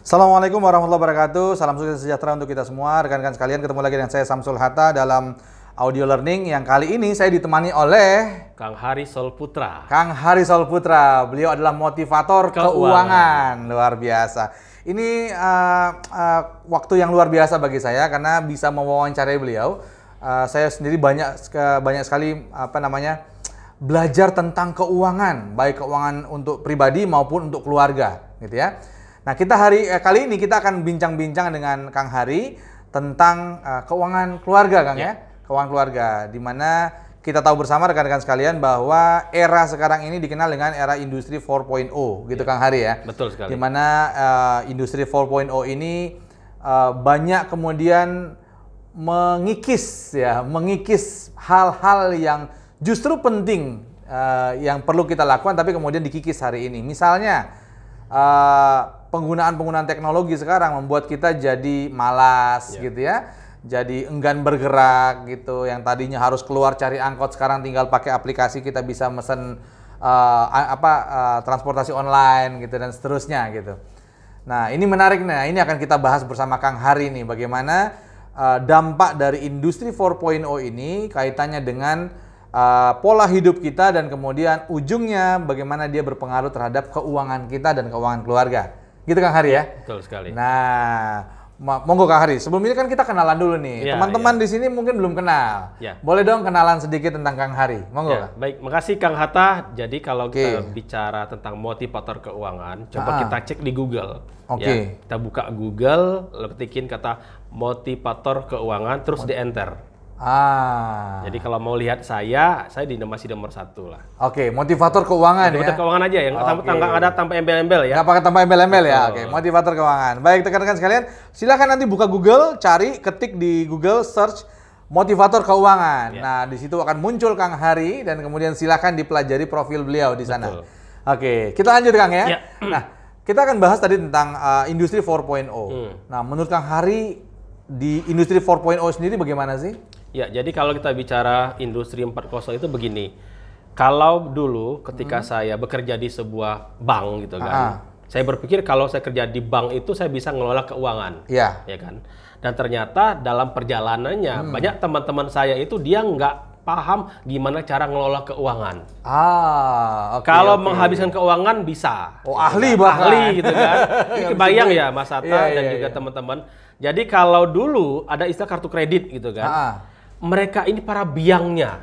Assalamualaikum warahmatullahi wabarakatuh. Salam sukses sejahtera untuk kita semua. Rekan-rekan sekalian, ketemu lagi dengan saya Samsul Hatta dalam audio learning yang kali ini saya ditemani oleh Kang Hari Solputra. Kang Hari Solputra. Beliau adalah motivator keuangan. Keuangan. Luar biasa. Ini uh, uh, waktu yang luar biasa bagi saya karena bisa mewawancarai beliau. Uh, saya sendiri banyak banyak sekali apa namanya belajar tentang keuangan, baik keuangan untuk pribadi maupun untuk keluarga, gitu ya. Nah, kita hari eh, kali ini kita akan bincang-bincang dengan Kang Hari tentang eh, keuangan keluarga, Kang ya. Keuangan keluarga di mana kita tahu bersama rekan-rekan sekalian bahwa era sekarang ini dikenal dengan era industri 4.0, gitu Kang Hari ya. Betul sekali. Di mana eh, industri 4.0 ini eh, banyak kemudian mengikis ya, mengikis hal-hal yang justru penting eh, yang perlu kita lakukan tapi kemudian dikikis hari ini. Misalnya eh, penggunaan-penggunaan teknologi sekarang membuat kita jadi malas Ya. gitu ya. Jadi enggan bergerak gitu. Yang tadinya harus keluar cari angkot sekarang tinggal pakai aplikasi kita bisa mesen a- apa eh, transportasi online gitu dan seterusnya gitu. Nah, ini menarik nah. Ini akan kita bahas bersama Kang Hari nih bagaimana uh, dampak dari industri 4.0 ini kaitannya dengan uh, pola hidup kita dan kemudian ujungnya bagaimana dia berpengaruh terhadap keuangan kita dan keuangan keluarga. Gitu Kang Hari ya? Betul sekali. Nah, monggo Kang Hari. Sebelum ini kan kita kenalan dulu nih. Iya, Teman-teman di sini mungkin belum kenal. Iya. Boleh dong kenalan sedikit tentang Kang Hari. Monggo. Ya, baik, makasih Kang Hatta. Jadi kalau Oke. kita bicara tentang motivator keuangan, coba Ah. kita cek di Google. Oke. Ya, kita buka Google, ketikin kata motivator keuangan, terus di enter. Ah. Jadi kalau mau lihat saya, saya di masih nomor satu lah. Oke, motivator keuangan Motivator ya. keuangan aja yang tanpa Oke. nggak ada tanpa embel-embel ya. Nggak pakai tambah embel-embel ya. Oke, motivator keuangan. Baik, rekan-rekan sekalian, silakan nanti buka Google, cari, ketik di Google, search motivator keuangan. Ya. Nah, di situ akan muncul Kang Hari dan kemudian silakan dipelajari profil beliau di sana. Betul. Oke, kita lanjut Kang ya. Ya. Nah, kita akan bahas tadi tentang uh, industri 4.0. Hmm. Nah, menurut Kang Hari di industri 4.0 sendiri bagaimana sih? Ya, jadi kalau kita bicara industri 4.0 itu begini. Kalau dulu ketika saya bekerja di sebuah bank gitu kan. Ah. Saya berpikir kalau saya kerja di bank itu saya bisa ngelola keuangan. Iya. Ya kan? Dan ternyata dalam perjalanannya banyak teman-teman saya itu dia nggak paham gimana cara ngelola keuangan. Ah, oke. kalau oke. menghabiskan keuangan bisa. Oh, Gitu ahli kan. bahkan. Ahli gitu kan. Ini kebayang ya Mas Atta Iya, dan iya, juga iya. teman-teman. Jadi kalau dulu ada istilah kartu kredit gitu kan. Ah, Mereka ini para biangnya.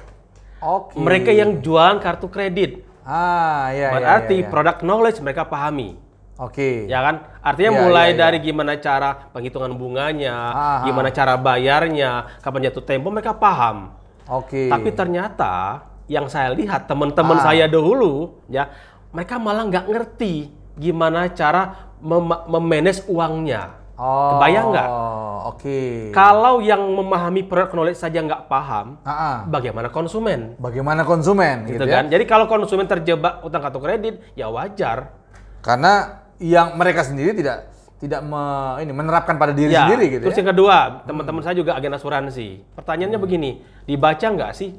Oke. Mereka yang jualan kartu kredit. Ah, iya, iya, Berarti iya, iya. product knowledge mereka pahami. Oke. Ya kan? Artinya Iya, mulai iya, iya. dari gimana cara penghitungan bunganya, Ah, gimana cara bayarnya, kapan jatuh tempo mereka paham. Oke. Tapi ternyata yang saya lihat teman-teman Ah. saya dahulu ya, mereka malah nggak ngerti gimana cara mem- memanage uangnya. Oh, Kebayang nggak? Oke. Kalau yang memahami product knowledge saja nggak paham, Ah, ah. bagaimana konsumen? Bagaimana konsumen Gitu gitu, kan? ya? Jadi kalau konsumen terjebak utang kartu kredit, ya wajar. Karena yang mereka sendiri tidak tidak me- ini menerapkan pada diri Ya, sendiri gitu terus ya. yang kedua, teman-teman saya juga agen asuransi. Pertanyaannya begini, dibaca nggak sih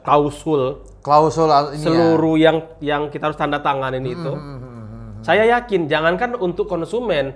klausul Klausul al- ini ya. seluruh yang yang kita harus tanda tanganin Hmm, itu? Saya yakin, jangankan untuk konsumen,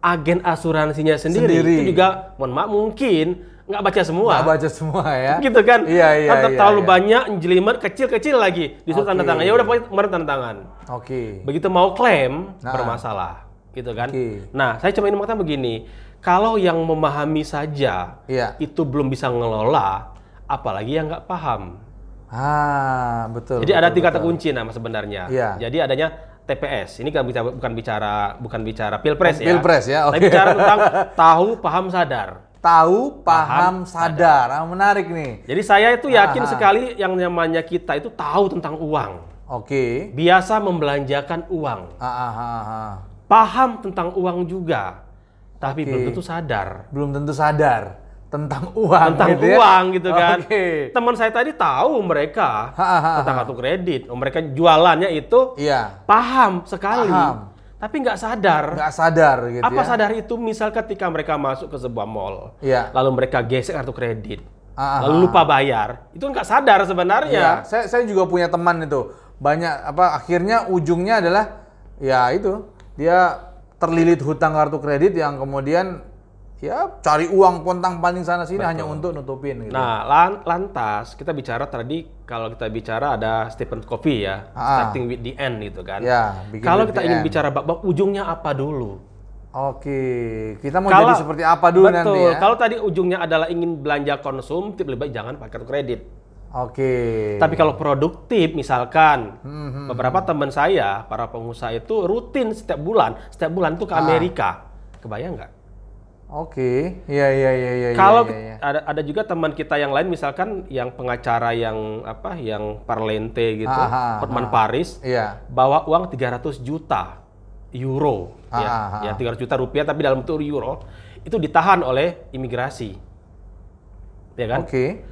agen asuransinya sendiri, Sendiri. itu juga, mohon maaf, mungkin nggak baca semua. Nggak baca semua ya. Gitu kan? Iya, iya, Kan iya, terlalu iya. banyak, jelimet, kecil-kecil lagi. Disuruh tanda Oke. tangan. Ya udah kemarin tanda tangan. Oke. Begitu mau klaim Nah. bermasalah, gitu kan? Oke. Nah, saya cuma ingin mengatakan begini, kalau yang memahami saja Iya. itu belum bisa ngelola, apalagi yang nggak paham. Ah, betul. Jadi ada betul, tiga kata kunci nama sebenarnya. Iya. Jadi adanya TPS. Ini kan bicara, bukan bicara bukan bicara pilpres ya. Pilpres ya, Tapi oke. bicara tentang tahu, paham, sadar. Tahu, paham, Paham, sadar. Ah, menarik nih. Jadi saya itu yakin Ah. sekali yang namanya kita itu tahu tentang uang. Oke. Biasa membelanjakan uang. Ah, ah, ah, ah. Paham tentang uang juga. Tapi Oke. belum tentu sadar. Belum tentu sadar tentang uang tentang gitu ya. uang gitu kan. Oke. Teman saya tadi tahu mereka Ha, ha, ha, tentang kartu kredit. Oh, Mereka jualannya itu Iya. paham sekali. Paham. Tapi nggak sadar. Nggak sadar gitu Apa ya. sadar itu misal ketika mereka masuk ke sebuah mall, Iya. lalu mereka gesek kartu kredit, Ah, ah, lalu lupa bayar, itu nggak sadar Iya, sebenarnya. saya, saya juga punya teman itu. Banyak apa akhirnya ujungnya adalah ya itu dia terlilit hutang kartu kredit yang kemudian ya cari uang pontang panting sana sini hanya untuk nutupin gitu. Nah, lan- lantas kita bicara tadi kalau kita bicara ada Stephen Covey ya, Ah. starting with the end gitu kan. Ya, Kalau kita ingin end. bicara bab-bab ujungnya apa dulu? Oke, kita mau Kalau- jadi seperti apa dulu Betul. nanti ya? Kalau tadi ujungnya adalah ingin belanja konsumtif, lebih baik jangan pakai kartu kredit. Oke. Tapi kalau produktif, misalkan Hmm, beberapa teman saya, para pengusaha itu rutin setiap bulan, setiap bulan tuh ke Ah. Amerika. Kebayang nggak? Oke, iya iya iya iya. Kalau iya, iya. ada ada juga teman kita yang lain, misalkan yang pengacara yang apa, yang Parlente gitu, Ah, ah, Hotman ah. Paris, Iya. bawa uang 300 juta euro, Ah, ya, ah, ah. ya 300 juta rupiah tapi dalam bentuk euro, itu ditahan oleh imigrasi, ya kan? Oke.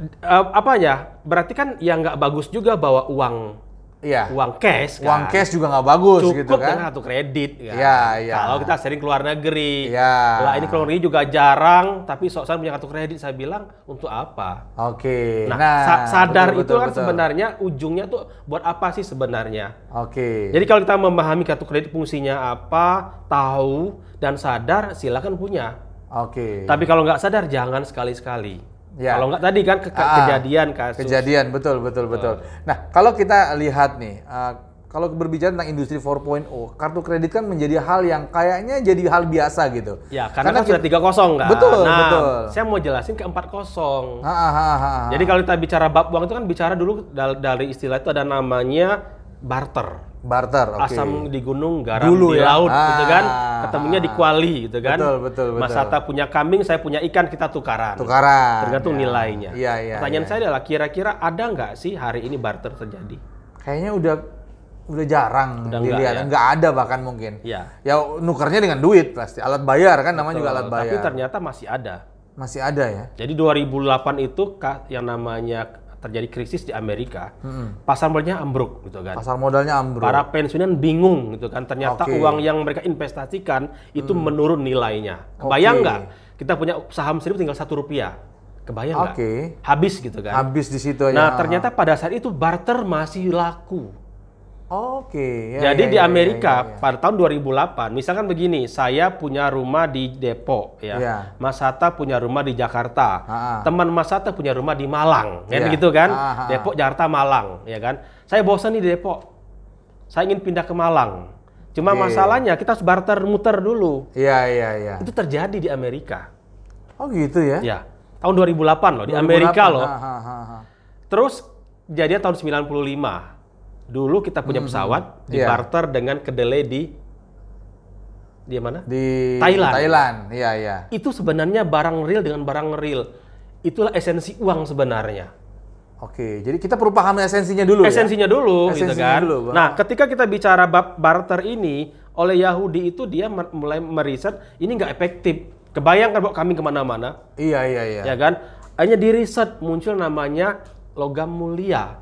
Eh, apa ya? Berarti kan ya nggak bagus juga bawa uang Iya. uang cash kan. Uang cash juga nggak bagus Cukup gitu kan? dengan kartu kredit kan. Iya, iya. Kalau kita sering keluar negeri. Iya. Lah ini keluar negeri juga jarang, tapi sok-sokan punya kartu kredit saya bilang untuk apa? Oke. Nah, Nah, sa- sadar betul, itu betul, kan betul. sebenarnya ujungnya tuh buat apa sih sebenarnya? Oke. Jadi kalau kita memahami kartu kredit fungsinya apa, tahu dan sadar, silakan punya. Oke. Tapi kalau nggak sadar jangan sekali-sekali. Ya. Kalau nggak tadi kan ke- ke- Ah, kejadian kasus. Kejadian betul betul betul. Nah, kalau kita lihat nih, uh, kalau berbicara tentang industri 4.0, kartu kredit kan menjadi hal yang kayaknya jadi hal biasa gitu. Ya, karena, kan kita- sudah 3-0 kan. Betul, nah, betul. Saya mau jelasin ke 4-0. Ah, ah. Jadi kalau kita bicara bab uang itu kan bicara dulu dari istilah itu ada namanya barter. Barter, oke. Asam di gunung, garam Dulu di ya. laut gitu kan. Ah. Ketemunya di kuali gitu kan. Betul, betul, betul. Mas Hatta punya kambing, saya punya ikan, kita tukaran. Tukaran. Tergantung Ya. nilainya. Iya, iya. Pertanyaan iya. saya adalah kira-kira ada nggak sih hari ini barter terjadi? kayaknya udah udah jarang Udah enggak, dilihat, ya? nggak ada bahkan mungkin. Iya. Ya nukernya dengan duit pasti, alat bayar kan namanya juga alat Tapi bayar. ternyata masih ada. Masih ada ya. Jadi 2008 itu yang namanya terjadi krisis di Amerika, pasar modalnya ambruk gitu kan. Pasar modalnya ambruk. Para pensiunan bingung gitu kan. Ternyata. Hmm. uang yang mereka investasikan itu menurun nilainya. Kebayang nggak? Kita punya saham seribu tinggal satu rupiah. Kebayang nggak? Oke. Habis gitu kan. Habis di situ aja. Nah ternyata pada saat itu barter masih laku. Oke. ya, Jadi ya, di ya, Amerika ya, ya, ya. pada tahun 2008, misalkan begini, saya punya rumah di Depok ya, Iya. Mas Hatta punya rumah di Jakarta, Ha-ha. teman Mas Hatta punya rumah di Malang, kan Iya. begitu kan? Ha-ha. Depok, Jakarta, Malang, ya kan? Saya bosan nih di Depok, saya ingin pindah ke Malang. Cuma masalahnya kita harus barter muter dulu. Iya, iya, iya. Itu terjadi di Amerika, Oh gitu ya. ya. Tahun 2008 loh di 2008. Amerika loh. Ha, ha, ha, ha. Terus kejadian tahun 95. Dulu kita punya pesawat Iya. dibarter dengan kedelai di di mana? Di Thailand. Thailand. Iya, iya. Itu sebenarnya barang real dengan barang real. Itulah esensi uang sebenarnya. Oke, jadi kita perlu pahami esensinya dulu ya. Esensinya dulu gitu Esensinya kan. dulu, Bang. nah, ketika kita bicara bab barter ini oleh Yahudi itu dia mulai meriset ini nggak efektif. Kebayangkan bawa kami ke mana-mana, Iya, iya, iya. ya kan? Hanya di riset muncul namanya logam mulia.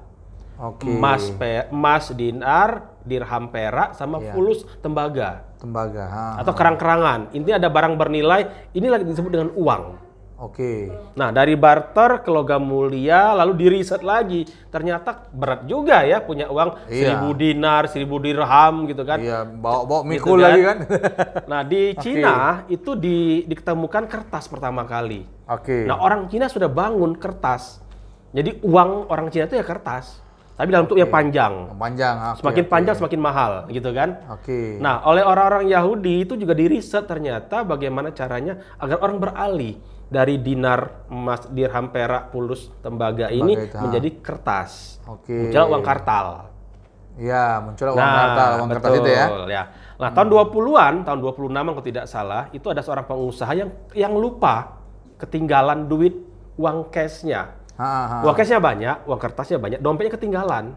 Oke. emas pe- emas dinar, dirham perak sama Iya. fulus tembaga Tembaga. ha. atau kerang-kerangan. Intinya ada barang bernilai, ini lagi disebut dengan uang. Oke. Nah, dari barter ke logam mulia lalu diriset lagi. Ternyata berat juga ya punya uang Iya. seribu dinar, seribu dirham gitu kan. Iya, bawa-bawa Gitu mikul lagi kan. Nah, di Cina itu di, diketemukan kertas pertama kali. Oke. Nah, orang Cina sudah bangun kertas. Jadi uang orang Cina itu ya kertas. Tapi dalam bentuknya panjang. Panjang. oke, Semakin oke. panjang semakin mahal, gitu kan? Oke. Nah, oleh orang-orang Yahudi itu juga diriset ternyata bagaimana caranya agar orang beralih dari dinar, emas, dirham, perak, pulus, tembaga ini itu, ha. menjadi kertas. Oke. Menjual uang kartal. Iya, muncul uang kartal, uang kertas itu ya. betul, Nah, tahun 20-an, tahun 26 kalau tidak salah, itu ada seorang pengusaha yang yang lupa ketinggalan duit uang cashnya. Ha, ha. Uang cashnya banyak, uang kertasnya banyak, dompetnya ketinggalan.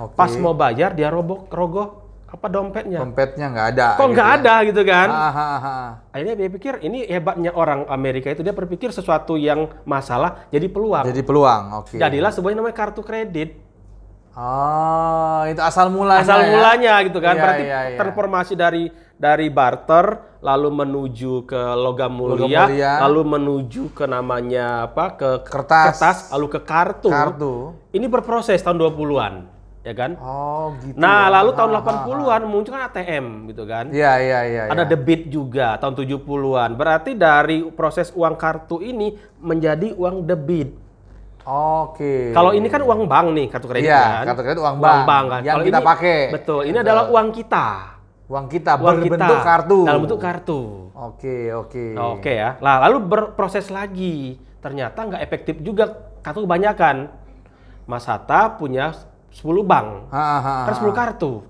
Oke. Pas mau bayar dia roboh rogoh apa dompetnya. Dompetnya nggak ada. Kok gitu nggak ya. ada gitu kan? Ha, ha, ha. Akhirnya dia pikir ini hebatnya orang Amerika itu dia berpikir sesuatu yang masalah jadi peluang. Jadi peluang. Oke. Jadilah sebuah namanya kartu kredit. Oh, itu asal mulanya. Asal ya? mulanya gitu kan. Iya, Berarti iya, iya. transformasi dari dari barter lalu menuju ke logam Logam mulia, mulia. lalu menuju ke namanya apa? ke Kertas. lalu ke kartu. Kartu. Ini berproses tahun 20-an. ya kan? Oh, gitu. Nah, ya. lalu tahun ha. 80-an muncul kan ATM gitu kan. Iya, iya, iya. Ada iya. debit juga tahun 70-an. Berarti dari proses uang kartu ini menjadi uang debit. Oke. Kalau ini kan uang bank nih, kartu kredit Iya, kan. kartu kredit uang bank, kan. yang Kalau kita ini- pakai. Betul. Ini Betul. adalah uang kita. Uang kita Uang berbentuk kita kartu. Dalam bentuk kartu. Oke, oke. Oke ya. Lah lalu berproses lagi. Ternyata nggak efektif juga kartu kebanyakan. Mas Hatta punya 10 bank. Ha, ha, ha, Kan 10 kartu.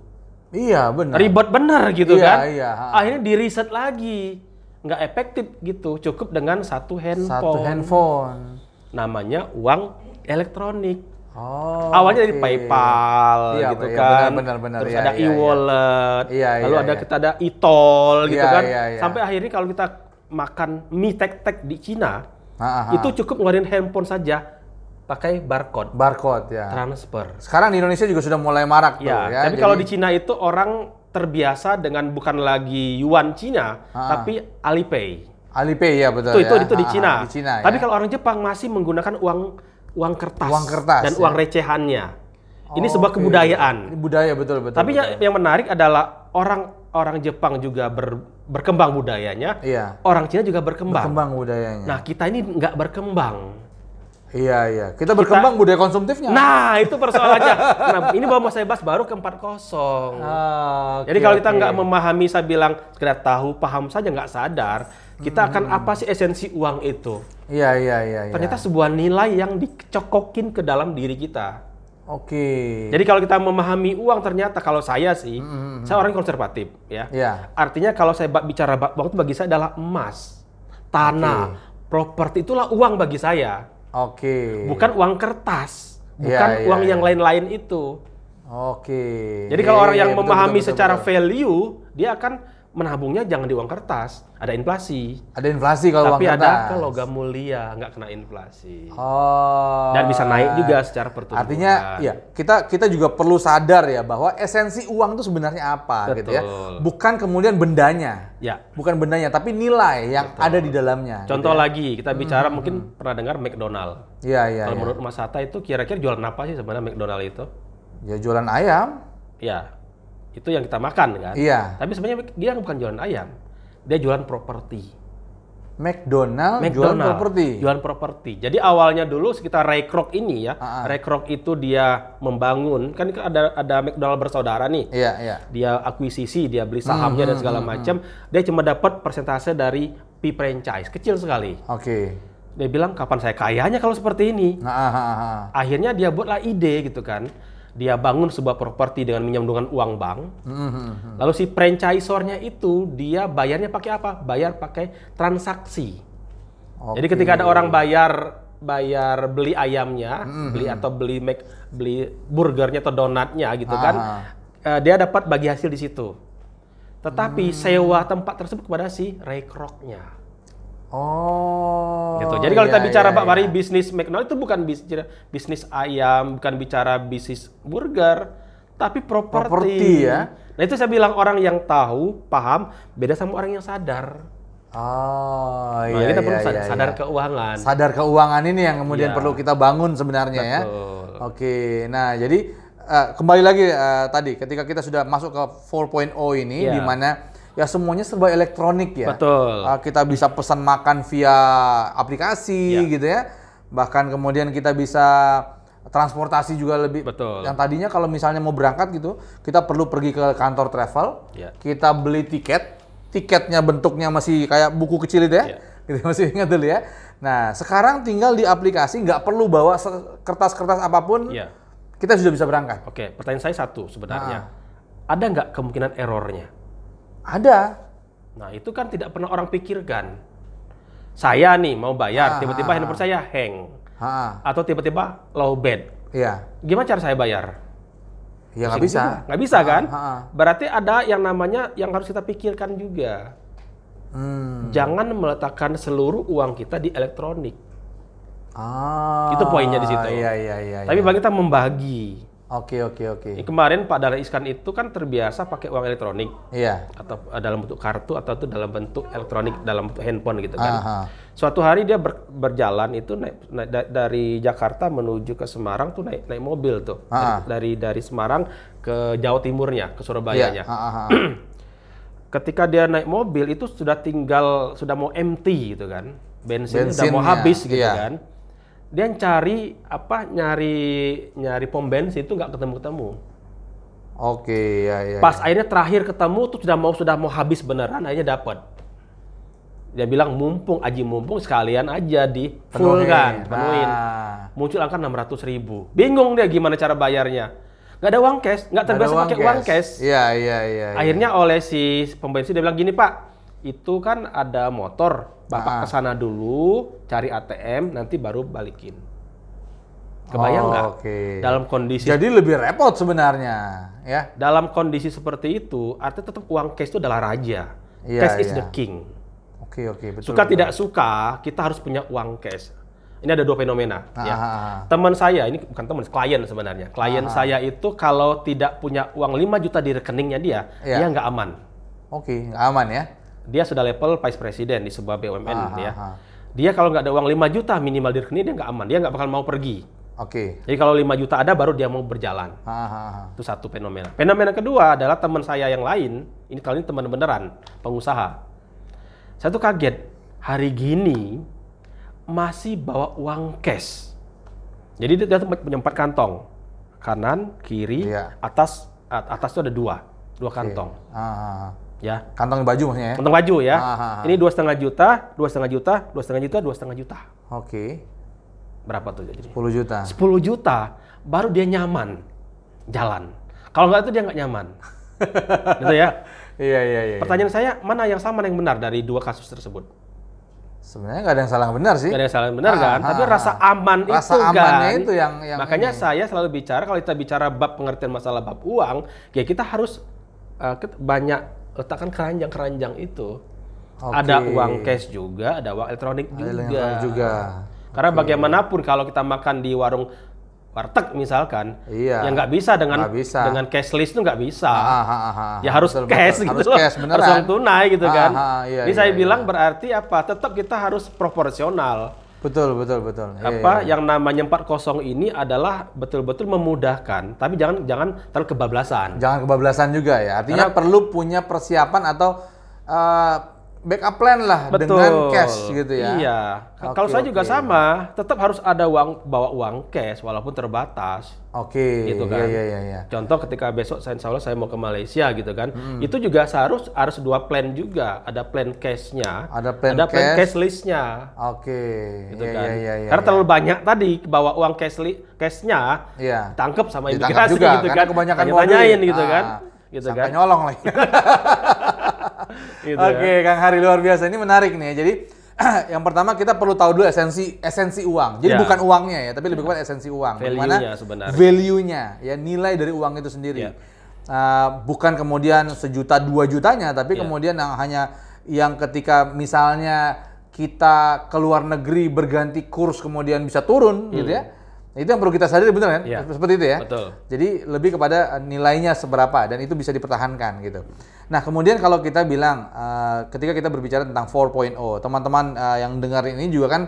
Iya, benar. Ribet bener gitu Iya, kan. iya, ha. Akhirnya di riset lagi. Nggak efektif gitu. Cukup dengan satu handphone. Satu handphone. Namanya uang elektronik. Oh. Awalnya dari oke. PayPal Iya, gitu iya, kan. benar, benar, benar. Terus Iya, ada iya, iya. e-wallet. Iya, lalu iya, ada iya. kita ada e-tol gitu Iya, kan. iya, iya. Sampai akhirnya kalau kita makan mie tek-tek di Cina, Ha, ha, ha. itu cukup ngeluarin handphone saja pakai barcode barcode ya. transfer. Sekarang di Indonesia juga sudah mulai marak tuh Ya, ya. tapi kalau di Cina itu orang terbiasa dengan bukan lagi yuan Cina, Ha. tapi Alipay. Alipay ya betul Itu ya. itu itu di Cina. Di Cina Tapi ya. kalau orang Jepang masih menggunakan uang uang kertas, Uang kertas, dan ya. uang recehannya. Ini sebuah Oke. kebudayaan. Budaya betul betul. Tapi betul. yang, menarik adalah orang orang Jepang juga ber- berkembang budayanya, Iya. orang Cina juga berkembang. Berkembang budayanya. Nah kita ini nggak berkembang. Iya iya. Kita berkembang budaya konsumtifnya. Nah itu persoalannya. nah ini mau saya bahas baru ke 40 Ah, Jadi kalau kita nggak memahami, saya bilang sekedar tahu, paham saja nggak sadar, kita akan Hmm. apa sih esensi uang itu? Iya iya iya. iya. Ternyata sebuah nilai yang dicokokin ke dalam diri kita. Oke. Jadi kalau kita memahami uang ternyata kalau saya sih, Hmm, saya orang konservatif ya. Iya. Artinya kalau saya bicara uang itu bagi saya adalah emas, tanah, properti itulah uang bagi saya. Oke. Bukan uang kertas, Iya, bukan iya, uang iya. yang lain-lain itu. Oke. Jadi kalau Iya, orang iya, yang betul, memahami betul, betul, secara betul. value, dia akan menabungnya jangan di uang kertas, ada inflasi. ada inflasi kalau Tapi uang ada kertas. ke logam mulia, nggak kena inflasi. Oh. Dan bisa naik juga secara pertumbuhan. Artinya ya kita kita juga perlu sadar ya bahwa esensi uang itu sebenarnya apa gitu ya. Betul. Bukan kemudian bendanya. Ya. Bukan bendanya tapi nilai yang ada di dalamnya. Contoh lagi, kita bicara mungkin pernah dengar McDonald. Iya iya. Kalau iya. menurut Mas Hatta itu kira-kira jualan apa sih sebenarnya McDonald itu? Ya jualan ayam. Ya, itu yang kita makan kan. Iya. Tapi sebenarnya dia bukan jualan ayam, dia jualan properti. McDonald, jualan McDonald, properti. Jualan properti. Jadi awalnya dulu sekitar Ray Kroc ini ya, ah. Ray Kroc itu dia membangun, kan ada ada McDonald bersaudara nih. Iya iya. Dia akuisisi, dia beli sahamnya Hmm, dan segala macam. Dia cuma dapat persentase dari P franchise, kecil sekali. Oke. Dia bilang kapan saya kayanya kalau seperti ini. Nah, ah. Akhirnya dia buatlah ide gitu kan. Dia bangun sebuah properti dengan menyambungkan uang bank. Lalu si franchisornya itu dia bayarnya pakai apa? Bayar pakai transaksi. Jadi Oke. ketika ada orang bayar bayar beli ayamnya, beli atau beli make, beli burgernya atau donatnya gitu kan, Ah. eh, dia dapat bagi hasil di situ. Tetapi sewa tempat tersebut kepada si Ray Kroc-nya. Oh. gitu. Jadi kalau kita iya, bicara iya, Pak Mari iya. bisnis McDonald itu bukan bis- bisnis ayam, bukan bicara bisnis burger, tapi properti. Properti, ya. Nah itu saya bilang orang yang tahu, paham, beda sama orang yang sadar. Oh, Nah, iya, kita iya, perlu iya, sadar, sadar iya. keuangan. Sadar keuangan ini yang kemudian Iya. perlu kita bangun sebenarnya ya. Betul. Oke, nah jadi eh, kembali lagi eh, tadi ketika kita sudah masuk ke 4.0 ini Iya. di mana ya semuanya serba elektronik ya. Betul. Eh, kita bisa pesan makan via aplikasi Iya. gitu ya. Bahkan kemudian kita bisa transportasi juga lebih Betul. yang tadinya kalau misalnya mau berangkat gitu, kita perlu pergi ke kantor travel, Iya. kita beli tiket, tiketnya bentuknya masih kayak buku kecil itu ya, Iya. gitu masih ingat dulu ya. Nah sekarang tinggal di aplikasi nggak perlu bawa kertas-kertas apa pun, Iya. kita sudah bisa berangkat. Oke, pertanyaan saya satu sebenarnya. Ah. Ada nggak kemungkinan errornya? Ada, Nah itu kan tidak pernah orang pikirkan. Saya nih mau Ah, bayar, tiba-tiba ah, handphone saya hang. ha, Atau tiba-tiba low bed. iya, Gimana cara saya bayar? ya nggak bisa. Nggak bisa kan? Ha, ha. Berarti ada yang namanya yang harus kita pikirkan juga. Hmm. Jangan meletakkan seluruh uang kita di elektronik. Ah, Itu poinnya di situ. Iya iya iya. Tapi iya. bagi kita membagi. Oke, oke, oke. Kemarin Pak Dahlan Iskan itu kan terbiasa pakai uang elektronik Iya. atau eh, dalam bentuk kartu atau itu dalam bentuk elektronik dalam bentuk handphone gitu kan. Aha. Suatu hari dia ber- berjalan itu naik, naik- da- dari Jakarta menuju ke Semarang tuh naik naik mobil tuh. Ah. Dari, dari Semarang ke Jawa Timurnya, ke Iya. Surabayanya. Ah, ah, ah. Ketika dia naik mobil itu sudah tinggal sudah mau empty gitu kan. Bensinnya udah mau habis gitu iya. kan. Dia cari apa nyari nyari pom bensin itu nggak ketemu-ketemu. Oke, ya, ya. Pas akhirnya terakhir ketemu tuh sudah mau sudah mau habis beneran akhirnya dapat. Dia bilang mumpung aji mumpung sekalian aja di full kan, penuhin. Nah, Muncul angka 600 ribu. Bingung dia gimana cara bayarnya. Nggak ada uang cash, nggak terbiasa pakai uang cash. Iya, iya, iya. iya. Akhirnya oleh si pom bensin dia bilang gini Pak, itu kan ada motor, Ah. Bapak ke sana dulu, cari ATM, nanti baru balikin. Kebayang Oh, nggak? Oke. Dalam kondisi Jadi lebih repot sebenarnya, ya. dalam kondisi seperti itu, artinya tetap uang cash itu adalah raja. Iya, cash is iya. the king. Oke, oke, betul. Suka betul. tidak suka, kita harus punya uang cash. Ini ada dua fenomena. Ah, ya. ah, ah. Teman saya, ini bukan teman, klien sebenarnya. Klien saya itu kalau tidak punya uang 5 juta di rekeningnya dia, Iya. dia nggak aman. Oke, nggak aman ya. Dia sudah level vice president di sebuah BUMN Ah, ya. ah, ah. Dia kalau nggak ada uang 5 juta minimal di rekening dia nggak aman. Dia nggak bakal mau pergi. Oke. Jadi kalau 5 juta ada baru dia mau berjalan. Ah, ah, ah. Itu satu fenomena. Fenomena kedua adalah teman saya yang lain, ini kali ini teman beneran, pengusaha. Saya tuh kaget, hari gini masih bawa uang cash. Jadi dia punya empat kantong. Kanan, kiri, Iya. atas, at- atas itu ada dua. Dua kantong. Ah, ah. Ya. Kantong baju maksudnya ya? Kantong baju ya. Ah, ah, ah. Ini dua setengah juta, dua setengah juta, dua setengah juta, dua setengah juta. Oke. Berapa tuh jadi? 10 juta. 10 juta, baru dia nyaman jalan. Kalau nggak itu dia nggak nyaman. gitu ya. Iya, iya, iya. Pertanyaan saya, mana yang sama yang benar dari dua kasus tersebut? Sebenarnya nggak ada yang salah benar sih. Gak ada yang salah yang benar Ah, kan? ah, Tapi ah. rasa aman Rasa itu amannya kan. itu yang- yang Makanya ini. saya selalu bicara kalau kita bicara bab pengertian masalah bab uang, ya kita harus uh, ket- banyak letakkan keranjang-keranjang itu. Oke. Ada uang cash juga, ada uang elektronik Ada juga. yang juga. Karena bagaimanapun kalau kita makan di warung warteg misalkan, Iya. ya nggak bisa dengan Nggak bisa. dengan cashless itu nggak bisa. Ah, ah, ah, ah. ya harus Betul, cash betul. gitu Harus loh. cash beneran. harus uang tunai gitu Ah, kan. ah, iya, Ini iya, saya iya. bilang berarti apa? Tetap kita harus proporsional. Betul, betul, betul. Iya, apa iya. yang namanya 40 ini adalah betul-betul memudahkan, tapi jangan jangan terlalu kebablasan. Jangan kebablasan juga ya. Artinya perlu punya persiapan atau eh, backup plan lah Betul. dengan cash gitu ya. Iya. Oke, Kalau saya juga oke. sama, tetap harus ada uang bawa uang cash walaupun terbatas. Oke. Gitu kan. Iya, iya, iya, iya. Contoh ketika besok saya insya Allah saya mau ke Malaysia gitu kan, Hmm. itu juga seharus harus dua plan juga, ada plan cashnya, Ada plan ada plan cash. cashlessnya, Oke. gitu Iya, kan. iya, iya, iya. Karena terlalu banyak tadi bawa uang cashli, cashnya, Iya. tangkep sama imigrasi juga, gitu kan, kebanyakan tanyain modul. gitu kan, Ah, gitu sampai kan. nyolong lagi. Gitu Oke, Kang Hari luar biasa. Ini menarik nih. ya. Jadi yang pertama kita perlu tahu dulu esensi esensi uang. Jadi Ya. bukan uangnya ya, tapi lebih kepada esensi uang. Value-nya sebenarnya. Value-nya, ya nilai dari uang itu sendiri. Ya. Uh, bukan kemudian sejuta dua jutanya, tapi Ya. kemudian yang hanya yang ketika misalnya kita ke luar negeri berganti kurs kemudian bisa turun gitu ya. Itu yang perlu kita sadari benar kan? Ya. Seperti itu ya. Betul. Jadi lebih kepada uh, nilainya seberapa dan itu bisa dipertahankan gitu. Nah kemudian kalau kita bilang uh, ketika kita berbicara tentang 4.0, teman-teman uh, yang dengar ini juga kan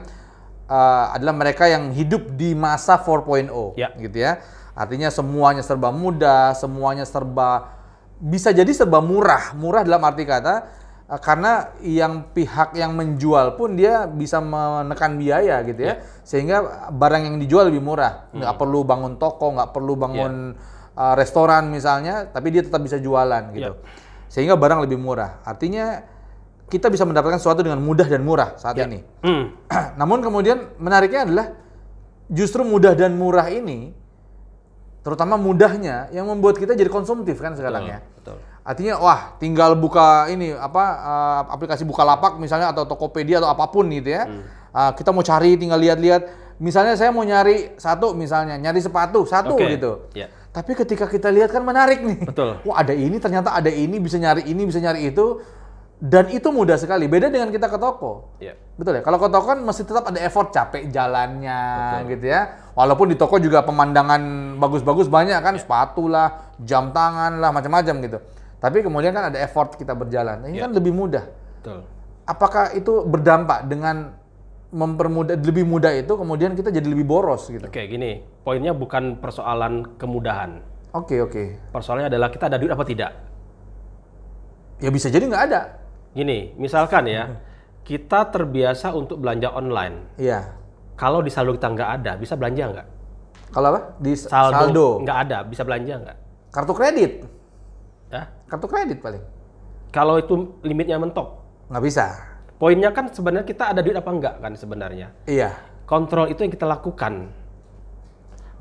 uh, adalah mereka yang hidup di masa 4.0, Ya. gitu ya. Artinya semuanya serba mudah, semuanya serba bisa jadi serba murah, murah dalam arti kata karena yang pihak yang menjual pun dia bisa menekan biaya gitu ya, sehingga barang yang dijual lebih murah, nggak perlu bangun toko, nggak perlu bangun uh, restoran misalnya, tapi dia tetap bisa jualan gitu, sehingga barang lebih murah. Artinya kita bisa mendapatkan sesuatu dengan mudah dan murah saat ini. Hmm. Namun kemudian menariknya adalah justru mudah dan murah ini, terutama mudahnya yang membuat kita jadi konsumtif kan sekarang ya. Betul. Artinya wah tinggal buka ini apa uh, aplikasi Bukalapak misalnya atau Tokopedia atau apa pun gitu ya. Uh, kita mau cari tinggal lihat-lihat. Misalnya saya mau nyari satu misalnya nyari sepatu satu Oke. gitu. Ya. Tapi ketika kita lihat kan menarik nih. Betul. Wah ada ini ternyata ada ini bisa nyari ini bisa nyari itu dan itu mudah sekali. Beda dengan kita ke toko. Ya. Betul ya. Kalau ke toko kan masih tetap ada effort capek jalannya gitu ya. Walaupun di toko juga pemandangan bagus-bagus banyak kan, sepatu lah, jam tangan lah, macam-macam gitu. Tapi kemudian kan ada effort kita berjalan. Nah, Ini Ya. kan lebih mudah. Betul. Apakah itu berdampak dengan mempermudah lebih mudah itu kemudian kita jadi lebih boros gitu? Oke, gini. Poinnya bukan persoalan kemudahan. Oke oke. Persoalannya adalah kita ada duit apa tidak. Ya bisa jadi nggak ada. Gini, misalkan ya, kita terbiasa untuk belanja online. Iya. Kalau di saldo kita nggak ada, bisa belanja nggak? Kalau apa? Di Saldo, saldo. nggak ada, bisa belanja nggak? Kartu kredit. Kartu kredit paling. Kalau itu limitnya mentok. Nggak bisa. Poinnya kan sebenarnya kita ada duit apa enggak kan sebenarnya. Iya. Kontrol itu yang kita lakukan.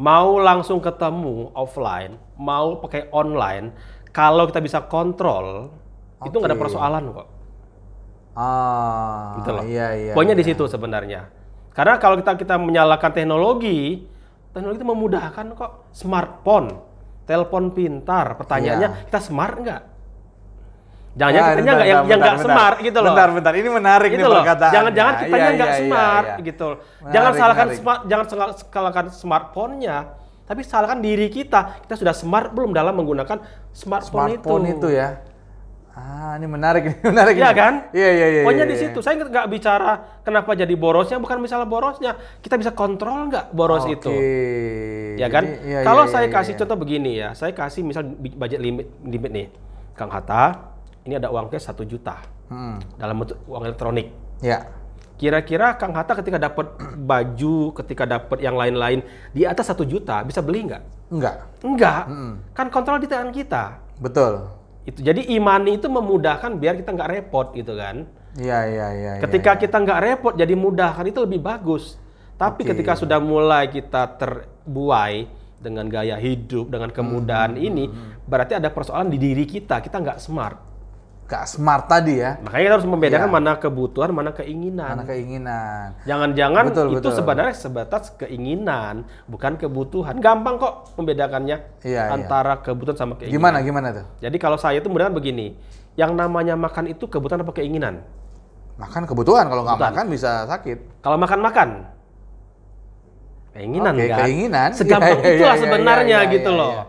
Mau langsung ketemu offline, mau pakai online, kalau kita bisa kontrol, itu nggak ada persoalan kok. Ah. Gitu loh. Iya iya. Poinnya di situ sebenarnya. Karena kalau kita kita menyalakan teknologi, teknologi itu memudahkan kok. Smartphone, telepon pintar. Pertanyaannya, Iya. kita smart nggak? Jangan-jangan Ah, kitanya bentar, nggak yang bentar, yang nggak smart gitu loh. Bentar bentar. Ini menarik gitu nih loh. perkataannya. Jangan-jangan kitanya Iya, nggak iya, iya, smart iya. gitu. Menarik, jangan salahkan menarik. smart, jangan sal- salahkan smartphone-nya, tapi salahkan diri kita. Kita sudah smart belum dalam menggunakan smartphone, Smartphone itu. ya. Ah, ini menarik nih, menarik Iya kan? Iya iya iya. Pokoknya iya, di iya. situ. Saya nggak bicara kenapa jadi borosnya, bukan misalnya borosnya. Kita bisa kontrol nggak boros Oke. itu. Ya kan? Iya, Kalau iya, saya iya, kasih iya. contoh begini ya, saya kasih misal budget limit limit nih, Kang Hatta, ini ada uang cash 1 juta Hmm. dalam bentuk uang elektronik. Ya. Kira-kira Kang Hatta ketika dapat baju, ketika dapat yang lain-lain di atas satu juta bisa beli nggak? Enggak. Enggak. Mm-mm. Kan kontrol di tangan kita. Betul. Itu jadi imani itu memudahkan biar kita nggak repot gitu kan. Iya iya iya. iya, Ketika iya. kita nggak repot jadi mudah kan itu lebih bagus. Tapi Oke. ketika sudah mulai kita terbuai dengan gaya hidup, dengan kemudahan Hmm, ini, berarti ada persoalan di diri kita. Kita nggak smart. Nggak smart tadi ya. Makanya kita harus membedakan Iya. mana kebutuhan, mana keinginan. Mana keinginan. Jangan-jangan Betul, itu betul. sebenarnya sebatas keinginan, bukan kebutuhan. Gampang kok membedakannya iya. antara kebutuhan sama keinginan. Gimana gimana tuh? Jadi kalau saya itu benar begini, yang namanya makan itu kebutuhan apa keinginan? Makan kebutuhan kalau nggak makan bisa sakit. Kalau makan-makan, keinginan Oke, kan? keinginan. Segampang iya, itulah iya, sebenarnya iya, iya, gitu iya, loh. iya.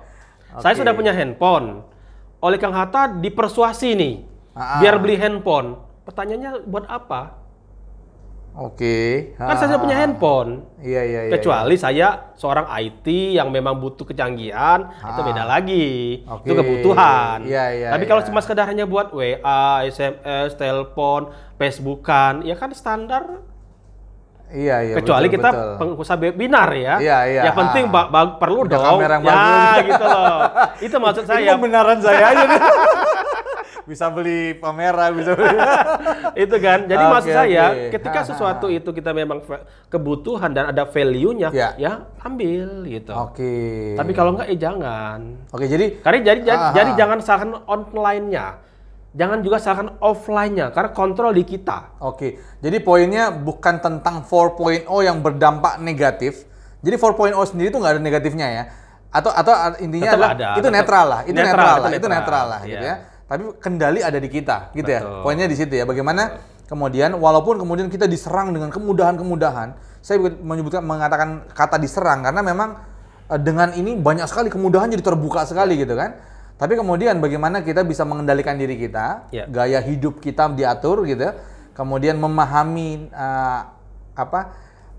Saya Oke. sudah punya handphone. Oleh Kang Hatta dipersuasi nih, Ah, ah. biar beli handphone. Pertanyaannya buat apa? Oke. Kan saya sudah punya handphone. Iya iya iya. Kecuali saya seorang IT yang memang butuh kecanggihan, itu Ah. beda lagi. Oke. Itu kebutuhan. Iya, iya, Tapi kalau iya. cuma sekedar hanya buat WA, SMS, telepon, Facebookan, ya kan standar. Iya iya. Kecuali betul, kita betul. pengusaha webinar ya. Iya, iya. Yang penting Ah. ba- ba- perlu dong. kamera yang ya, bagus. gitu loh. Itu maksud saya. pembenaran saya aja nih. bisa beli kamera, bisa beli. itu kan. Jadi Oke, maksud saya, oke. ketika Ha, ha, sesuatu itu kita memang kebutuhan dan ada value-nya, Ya. ya ambil gitu. Oke. Tapi kalau enggak, eh jangan. Oke, jadi Karena jadi jadi, Ah, jadi ah. jangan salahkan online-nya. Jangan juga salahkan offline-nya karena kontrol di kita. Oke, jadi poinnya bukan tentang 4.0 yang berdampak negatif. Jadi 4.0 sendiri itu nggak ada negatifnya ya. Atau atau intinya Tetap adalah ada, itu tetap- netral lah, itu netral, netral, lah, itu netral, netral lah gitu iya. ya. Tapi kendali ada di kita, gitu ya. Betul. Poinnya di situ ya. Bagaimana kemudian walaupun kemudian kita diserang dengan kemudahan-kemudahan, saya menyebutkan mengatakan kata diserang karena memang eh, dengan ini banyak sekali kemudahan jadi terbuka sekali gitu kan. Tapi kemudian bagaimana kita bisa mengendalikan diri kita, Ya. gaya hidup kita diatur gitu, kemudian memahami eh, apa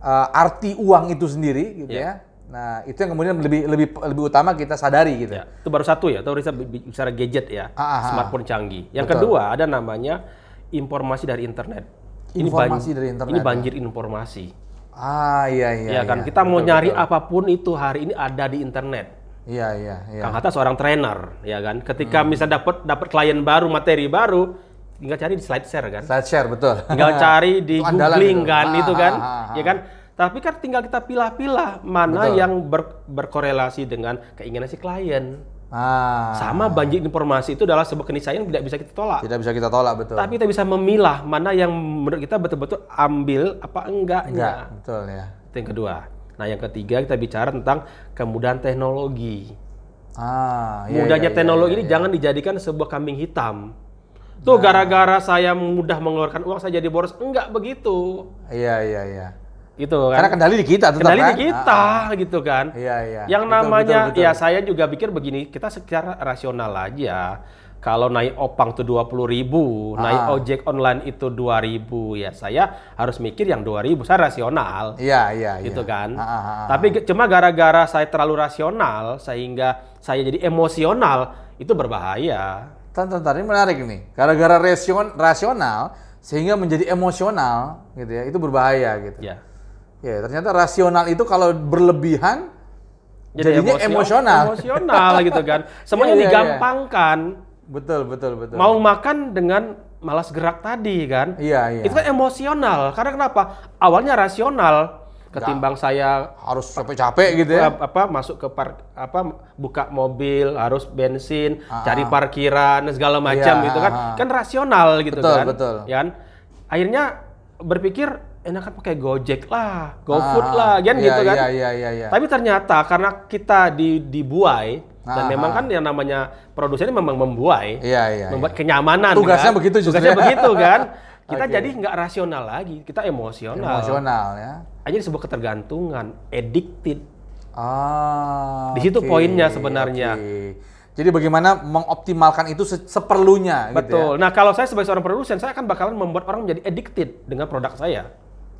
eh, arti uang itu sendiri gitu Ya. ya. Nah itu yang kemudian lebih lebih lebih utama kita sadari gitu. Ya, itu baru satu ya, atau bicara gadget ya, Ah, ah, ah. smartphone canggih. Yang Betul. kedua ada namanya informasi dari internet. Informasi dari internet, Ini ya. banjir informasi. Ah iya iya. ya kan, iya. kita mau Betul, nyari betul. apa pun itu hari ini ada di internet. Iya iya iya. Kang Hatta seorang trainer, ya kan. Ketika Hmm. misalnya dapat dapat klien baru, materi baru, tinggal cari di slide share kan. Slide share betul. tinggal cari di Itu googling itu. kan Ah, itu ah, kan ah, ah, ya kan tapi kan tinggal kita pilah-pilah mana Betul. yang ber- berkorelasi dengan keinginan si klien Ah. sama banjir informasi itu adalah sebuah keniscayaan yang tidak bisa kita tolak Tidak bisa kita tolak betul. tapi kita bisa memilah mana yang menurut kita betul-betul ambil apa enggak enggaknya betul ya. itu yang kedua nah yang ketiga kita bicara tentang kemudahan teknologi Ah iya. mudahnya iya, iya, teknologi iya, ini jangan dijadikan sebuah kambing hitam tuh gara-gara saya mudah mengeluarkan uang saya jadi boros enggak begitu Iya iya iya. Itu kan. Karena kendali di kita tetap Kendali kan? di kita Ah, gitu kan. Iya, iya. Yang Betul, namanya betul, betul. ya saya juga pikir begini, kita secara rasional aja. Kalau naik opang tuh 20.000 ribu, naik Ah. ojek online itu 2000 ya saya harus mikir yang 2000 saya rasional. Iya, iya, iya. gitu kan. Ah, ah, ah, Tapi ge- cuma gara-gara saya terlalu rasional sehingga saya jadi emosional itu berbahaya. Tonton tadi menarik nih. Gara-gara rasion, rasional sehingga menjadi emosional gitu ya. Itu berbahaya gitu. Ya. Ya, ternyata rasional itu kalau berlebihan Jadi jadinya emosional. Emosional gitu kan. Iya, Semuanya iya, iya. digampangkan. Betul, betul, betul. Mau makan dengan malas gerak tadi kan. Iya, iya. Itu kan emosional. Karena kenapa? Awalnya rasional ketimbang saya harus capek-capek gitu ya. apa, masuk ke park apa buka mobil harus bensin Ah, cari ah. parkiran segala macam Iya, gitu kan ah, ah. kan rasional gitu Betul, kan betul. ya kan akhirnya berpikir enakan pakai gojek lah gofood Ah, lah kan iya, gitu kan Iya, iya, iya, iya. tapi ternyata karena kita di dibuai dan Ah, memang kan yang namanya produsen memang membuai Iya, iya. membuat kenyamanan Tugasnya kan? begitu justru tugasnya ya. begitu kan kita Oke. jadi nggak rasional lagi kita emosional emosional ya. aja sebuah ketergantungan addicted Ah. Di situ oke, poinnya sebenarnya. oke. Jadi bagaimana mengoptimalkan itu se- seperlunya gitu ya. Betul. Nah, kalau saya sebagai seorang produsen, saya akan bakalan membuat orang menjadi addicted dengan produk saya.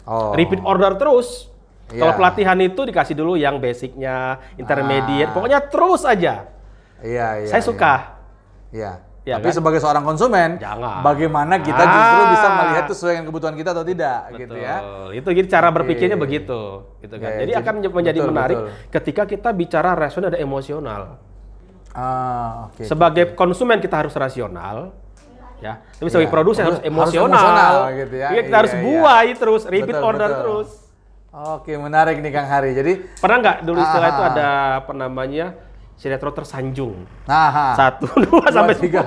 Oh. Repeat order terus. Iya. Kalau pelatihan itu dikasih dulu yang basicnya, intermediate, Ah. pokoknya terus aja. Iya, iya. saya iya. suka. Iya. Iya Tapi kan? sebagai seorang konsumen, Jangan. bagaimana kita justru Ah. bisa melihat itu sesuai dengan kebutuhan kita atau tidak gitu ya. Betul. Itu jadi cara berpikirnya begitu, gitu kan. Ya, jadi, jadi- akan menjadi betul, menarik betul. ketika kita bicara rasional dan emosional. Ah, oke. Sebagai konsumen kita harus rasional, ya. Tapi sebagai Iya. produsen harus Harus emosional. emosional gitu ya. Iya, kita Iya, harus iya. buai terus, repeat Betul, order betul. terus. Oke, menarik nih Kang Hari. Jadi, Pernah nggak dulu istilah Ah, itu ah, ada apa namanya sinetron tersanjung nah, satu dua sampai tiga.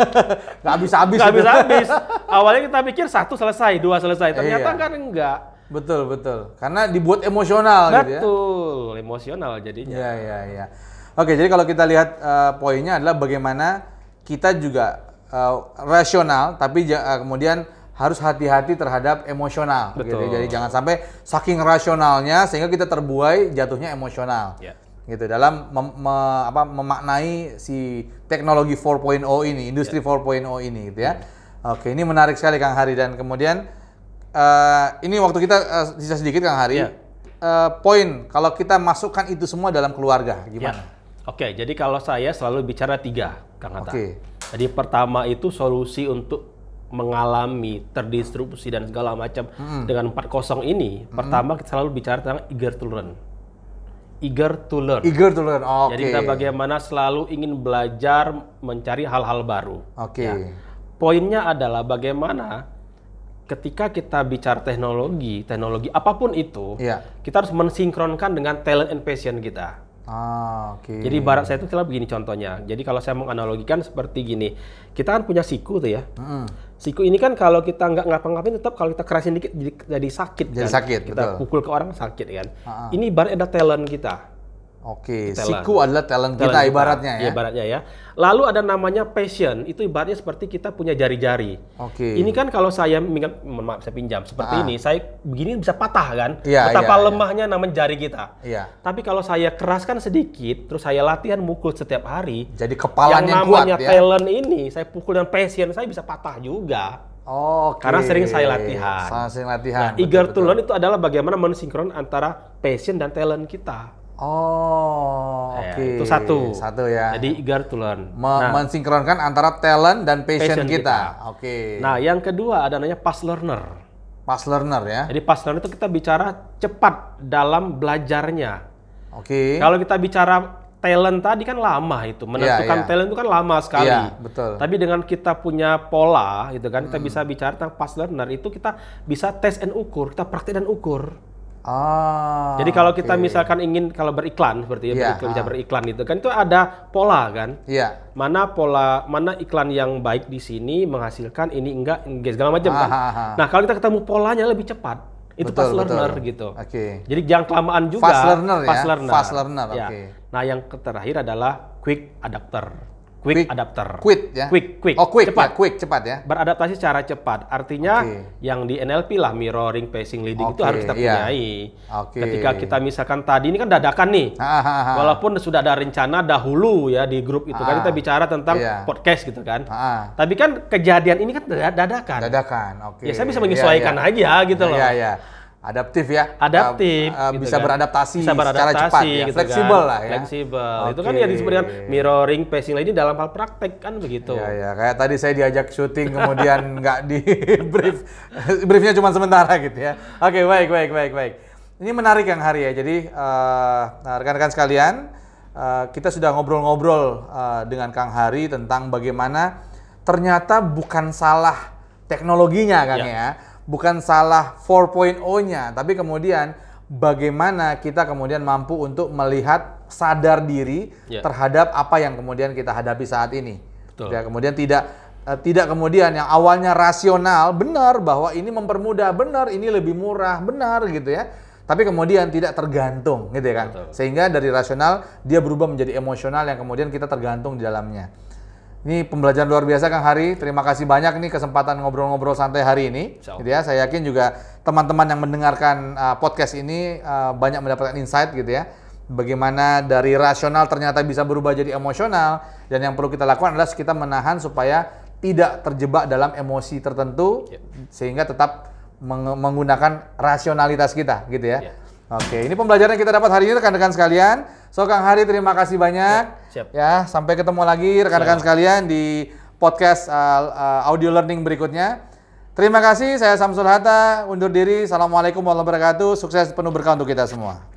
Nggak habis-habis. nggak itu. habis habis awalnya kita pikir satu selesai dua selesai ternyata Iya. kan enggak Betul, betul. Karena dibuat emosional gitu ya. betul emosional jadinya Iya, iya, iya. Oke, jadi kalau kita lihat eh, poinnya adalah bagaimana kita juga eh, rasional, tapi eh, kemudian harus hati-hati terhadap emosional. Gitu. Betul. Jadi jangan sampai saking rasionalnya sehingga kita terbuai jatuhnya emosional. Ya. Gitu dalam mem- me- apa, memaknai si teknologi 4.0 ini, industri 4.0 ini, gitu ya. Oke, ini menarik sekali Kang Hari dan kemudian eh, ini waktu kita sisa sedikit Kang Hari. Ya. Eh, poin kalau kita masukkan itu semua dalam keluarga gimana? Oke, jadi kalau saya selalu bicara tiga, Kang Hatta. Oke. Jadi pertama itu solusi untuk mengalami terdistribusi dan segala macam dengan 4.0 ini. Pertama kita selalu bicara tentang eager to learn. Eager to learn. Eager to learn. Oke. Jadi kita bagaimana selalu ingin belajar mencari hal-hal baru. Oke. Ya. Poinnya adalah bagaimana ketika kita bicara teknologi, teknologi apa pun itu, Iya. kita harus mensinkronkan dengan talent and passion kita. Ah, oke. Jadi barat saya itu selalu begini contohnya. Jadi kalau saya menganalogikan seperti gini, kita kan punya siku tuh ya. Mm-mm. Siku ini kan kalau kita nggak ngapa-ngapain tetap kalau kita kerasin dikit jadi, jadi sakit Jadi kan. sakit, Kita betul. pukul ke orang sakit kan. Ah, ah. Ini ibarat ada talent kita. Oke, Talent. siku adalah talent, Talent kita ibaratnya Iya, ya. ibaratnya ya. Lalu ada namanya passion, itu ibaratnya seperti kita punya jari-jari. Oke. Ini kan kalau saya maaf saya pinjam seperti Ah. ini, saya begini bisa patah kan? Iya, Betapa iya. lemahnya namanya jari kita. Iya. Tapi kalau saya keraskan sedikit, terus saya latihan mukul setiap hari, Jadi kepalanya yang kuat namanya ya. talent ini, saya pukul dengan passion, saya bisa patah juga. Oke. Karena sering saya latihan. Sering Nah, latihan. eager betul, to betul. learn itu adalah bagaimana mensinkron antara passion dan talent kita. Oh, Ya, oke. itu satu. Satu ya. Jadi eager to learn. Me- mensinkronkan antara talent dan passion, Passion kita. kita. Oke. Nah, yang kedua ada namanya fast learner. Pas learner ya. Jadi fast learner itu kita bicara cepat dalam belajarnya. Oke. Kalau kita bicara talent tadi kan lama itu, menentukan iya. talent itu kan lama sekali. Iya, betul. Tapi dengan kita punya pola, gitu kan, Hmm. kita bisa bicara tentang fast learner itu kita bisa tes and ukur, kita praktek dan ukur. Ah. Jadi kalau kita oke. misalkan ingin kalau beriklan seperti ya, Iya, beriklan, bisa ah. beriklan itu kan itu ada pola kan. Iya. Mana pola mana iklan yang baik di sini menghasilkan ini enggak enggak segala macam kan. Ah, ah, ah. Nah, kalau kita ketemu polanya lebih cepat. Itu Betul, fast learner betul. gitu. Oke. Jadi jangan kelamaan juga. Fast learner ya? Fast learner. Fast learner, Ya. oke. Nah, yang terakhir adalah quick adapter. Quick, Quick. adapter. Quit ya. Quick, quick. Oh, quick Cepat. ya, quick, cepat ya. Beradaptasi secara cepat. Artinya Oke. yang di NLP lah mirroring, pacing, leading itu Oke, harus kita iya. punyai. Oke. Ketika kita misalkan tadi ini kan dadakan nih. Ha, ha, ha. Walaupun sudah ada rencana dahulu ya di grup itu kan kita bicara tentang iya. podcast gitu kan. Tapi kan kejadian ini kan dada- dadakan. Dadakan, oke. Ya saya bisa Iya, menyesuaikan iya. aja gitu loh. Iya, iya. Adaptif ya. Adaptif, Uh, uh, gitu bisa kan. beradaptasi, bisa secara beradaptasi cepat ya. gitu Fleksibel kan. lah ya. Fleksibel. Itu kan yang disebut dengan mirroring, pacing leading dalam hal praktek kan begitu. Iya, iya. Kayak tadi saya diajak syuting kemudian nggak di brief. Briefnya cuma sementara gitu ya. Oke, baik, baik, baik, baik. Ini menarik yang hari ya. Jadi eh, nah, rekan-rekan sekalian, eh, kita sudah ngobrol-ngobrol eh, dengan Kang Hari tentang bagaimana ternyata bukan salah teknologinya Kang Iya. ya. Bukan salah 4.0-nya, tapi kemudian bagaimana kita kemudian mampu untuk melihat sadar diri Iya. terhadap apa yang kemudian kita hadapi saat ini. Betul. Ya, kemudian tidak eh, tidak kemudian yang awalnya rasional benar bahwa ini mempermudah benar ini lebih murah benar gitu ya tapi kemudian tidak tergantung gitu ya kan Betul. sehingga dari rasional dia berubah menjadi emosional yang kemudian kita tergantung di dalamnya ini pembelajaran luar biasa Kang Hari terima kasih banyak nih kesempatan ngobrol-ngobrol santai hari ini gitu ya saya yakin juga teman-teman yang mendengarkan uh, podcast ini uh, banyak mendapatkan insight gitu ya bagaimana dari rasional ternyata bisa berubah jadi emosional dan yang perlu kita lakukan adalah kita menahan supaya tidak terjebak dalam emosi tertentu Ya. sehingga tetap meng- menggunakan rasionalitas kita gitu ya. Ya. Oke, ini pembelajaran yang kita dapat hari ini rekan-rekan sekalian. So Kang Hari terima kasih banyak. siap. Ya, sampai ketemu lagi rekan-rekan sekalian di podcast uh, uh, audio learning berikutnya. Terima kasih, saya Samsul Hatta, undur diri. Assalamualaikum warahmatullahi wabarakatuh. Sukses penuh berkah untuk kita semua.